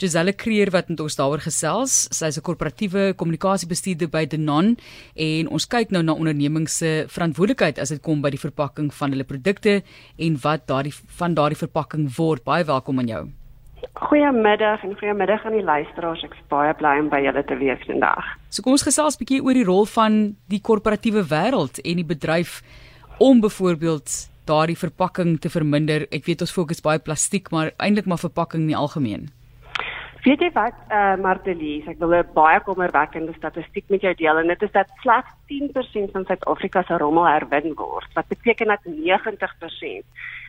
Giselle Creer wat met ons daaroor gesels. Sy is 'n korporatiewe kommunikasiebestuurder by Denon en ons kyk nou na ondernemings se verantwoordelikheid as dit kom by die verpakking van hulle produkte en wat daardie van daardie verpakking word. Baie welkom aan jou. Goeiemiddag en goeiemiddag aan die luisteraars. Ek is baie bly om by julle te wees vandag. So kom ons gesels 'n bietjie oor die rol van die korporatiewe wêreld en die bedryf om byvoorbeeld daardie verpakking te verminder. Ek weet ons fokus baie plastiek, maar eintlik maar verpakking in die algemeen. Weet jy wat, uh, Martelies, ek wil 'n baie kommerwekkende statistiek met jou deel en dit is dat slegs 10% van Suid-Afrika se rommel herwin word. Wat beteken dat 90%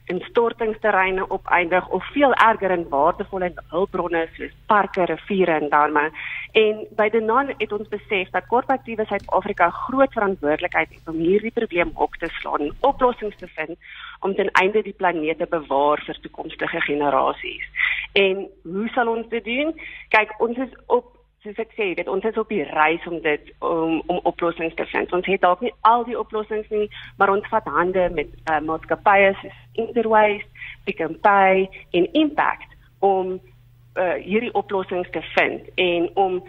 in stortingsterreine opeindig of veel erger in waardevolle hulpbronne soos parke, riviere en damme. En by Denon het ons besef dat korporatiewe Suid-Afrika groot verantwoordelikheid het om hierdie probleem op te slaan en oplossings te vind om ten einde die planeet te bewaar vir toekomstige generasies. En hoe sal ons dit doen? Kyk, ons is op soos ek sê, dit ons is op die reis om dit om om oplossings te vind. Ons het dalk nie al die oplossings nie, maar ons vat hande met uh, maatskappye soos Interwaste, Pick n Pay en Impact om uh, hierdie oplossings te vind en om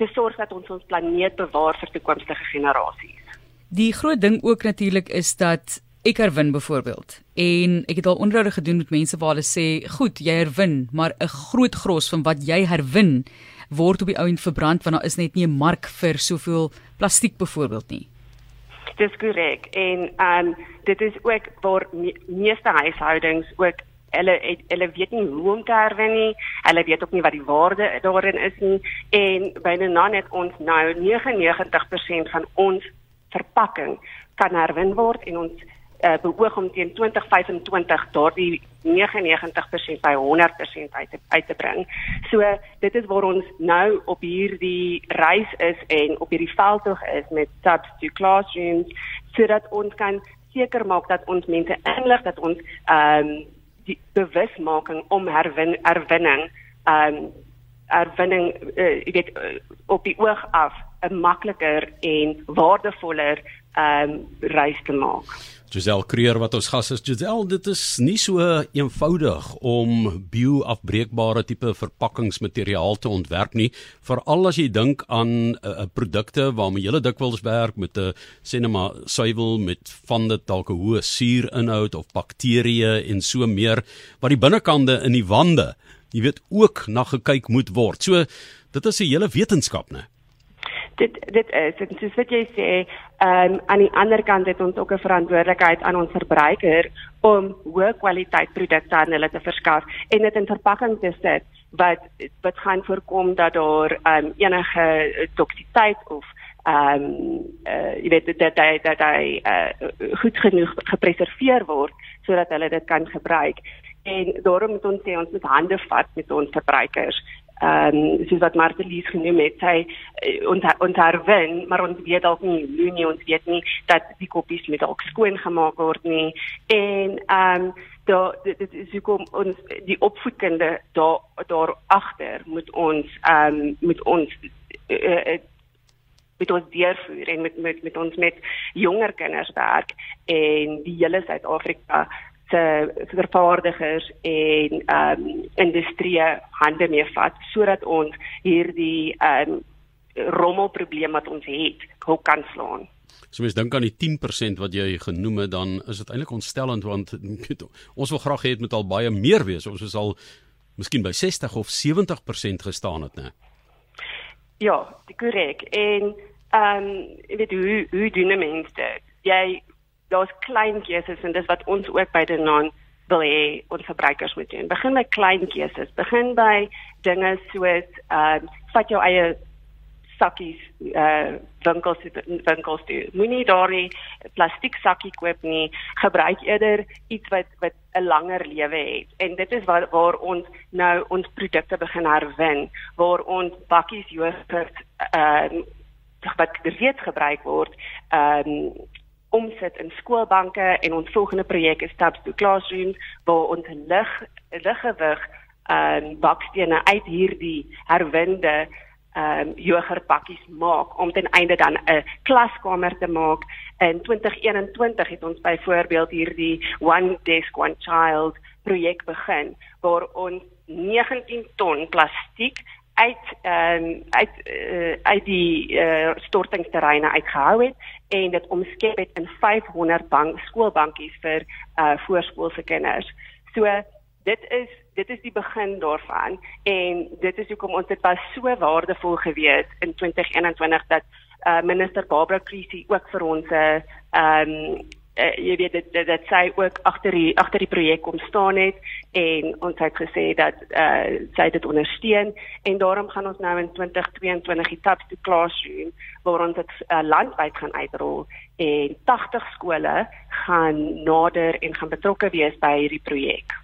te sorg dat ons ons planeet bewaar vir toekomstige generasies. Die groot ding ook natuurlik is dat ek herwin byvoorbeeld. En ek het al onderhoude gedoen met mense waar hulle sê, "Goed, jy herwin, maar 'n groot gros van wat jy herwin word op die ou end verbrand want daar is net nie 'n mark vir soveel plastiek byvoorbeeld nie. Dis korrek. En ehm um, dit is ook waar me meeste huishoudings ook hulle hulle weet nie hoe om te herwin nie. Hulle weet ook nie wat die waarde daarin is nie. En byna nou net ons nou 99% van ons verpakking kan herwin word en ons uh, beoog om teen 2025 daardie 99% by 100% uit te, uit te bring. So dit is waar ons nou op hierdie reis is en op hierdie veldtog is met substitute classrooms sodat ons kan seker maak dat ons mense inlig dat ons ehm um, die bewusmaking om herwin herwinning ehm um, herwinning uh, jy weet uh, op die oog af 'n makliker en waardevoller ehm um, reis te maak. Giselle Creer wat ons gas is. Giselle, dit is nie so eenvoudig om bioafbreekbare tipe verpakkingsmateriaal te ontwerp nie, veral as jy dink aan 'n uh, uh, produkte waarmee jy dikwels werk met 'n sinema suiwel met van dit dalk 'n hoë suurinhoud of bakterieë en so meer wat die binnekante in die wande, jy weet, ook na gekyk moet word. So dit is 'n hele wetenskap, né? Dit dit is en soos wat jy sê, ehm um, aan die ander kant het ons ook 'n verantwoordelikheid aan ons verbruiker om hoë kwaliteit produkte aan hulle te verskaf en dit in verpakking te sit wat wat gaan voorkom dat daar ehm um, enige toksiteit of ehm um, uh, jy weet dat dat dat hy uh, goed genoeg gepreserveer word sodat hulle dit kan gebruik. En daarom moet ons sê ons moet hande vat met ons verbruikers ehm um, soos wat Martelies genoem het, sy uh, ons ons herwin, maar ons weet dalk nie hoe nie. Ons weet nie dat die koppies met dalk skoon gemaak word nie. En ehm um, daar dit is hoekom ons die opvoedkunde daar daar agter moet ons ehm um, met ons uh, uh, met ons deurvoer en met met met ons met jonger kinders werk. En die hele Suid-Afrika se vervaardigers en ehm um, industrie hande mee vat sodat ons hierdie ehm um, rommelprobleem wat ons het, hoe kan slaan. So mens dink aan die 10% wat jy genoem het, dan is dit eintlik ontstellend want ons wil graag hê dit moet al baie meer wees. Ons is al miskien by 60 of 70% gestaan het, né? Ja, korrek. En ehm um, weet hoe hoe doen mense? Jy daar's klein keuses en dis wat ons ook by Denon wil hê ons verbruikers moet doen. Begin by klein keuses. Begin by dinge soos ehm uh, vat jou eie sakkies uh, winkels winkels toe. Moenie daardie plastiek sakkie koop nie. Gebruik eerder iets wat wat 'n langer lewe het. En dit is waar waar ons nou ons produkte begin herwin, waar ons bakkies ehm uh, wat reeds gebruik word, ehm um, omsit in skoolbanke en ons volgende projek is Steps to Classrooms waar ons lig liggewig ehm um, bakstene uit hierdie herwinde ehm um, jogurtpakkies maak om ten einde dan 'n klaskamer te maak. In 2021 het ons byvoorbeeld hierdie One Desk One Child projek begin waar ons 19 ton plastiek uit ehm um, uit uh, uit die uh, stortingsterreine uitgehou het en dit omskep het in 500 bank skoolbankies vir uh, voorskoolse kinders. So dit is dit is die begin daarvan en dit is hoekom ons dit was so waardevol gewees in 2021 dat uh, minister Barbara Creasy ook vir ons 'n uh, ehm um, uh, jy weet dit dit, dit sy ook agter die agter die projek kom staan het en ons het gesê dat uh, sy dit ondersteun en daarom gaan ons nou in 2022 die Taps to Classroom waar ons dit uh, landwyd gaan uitrol en 80 skole gaan nader en gaan betrokke wees by hierdie projek.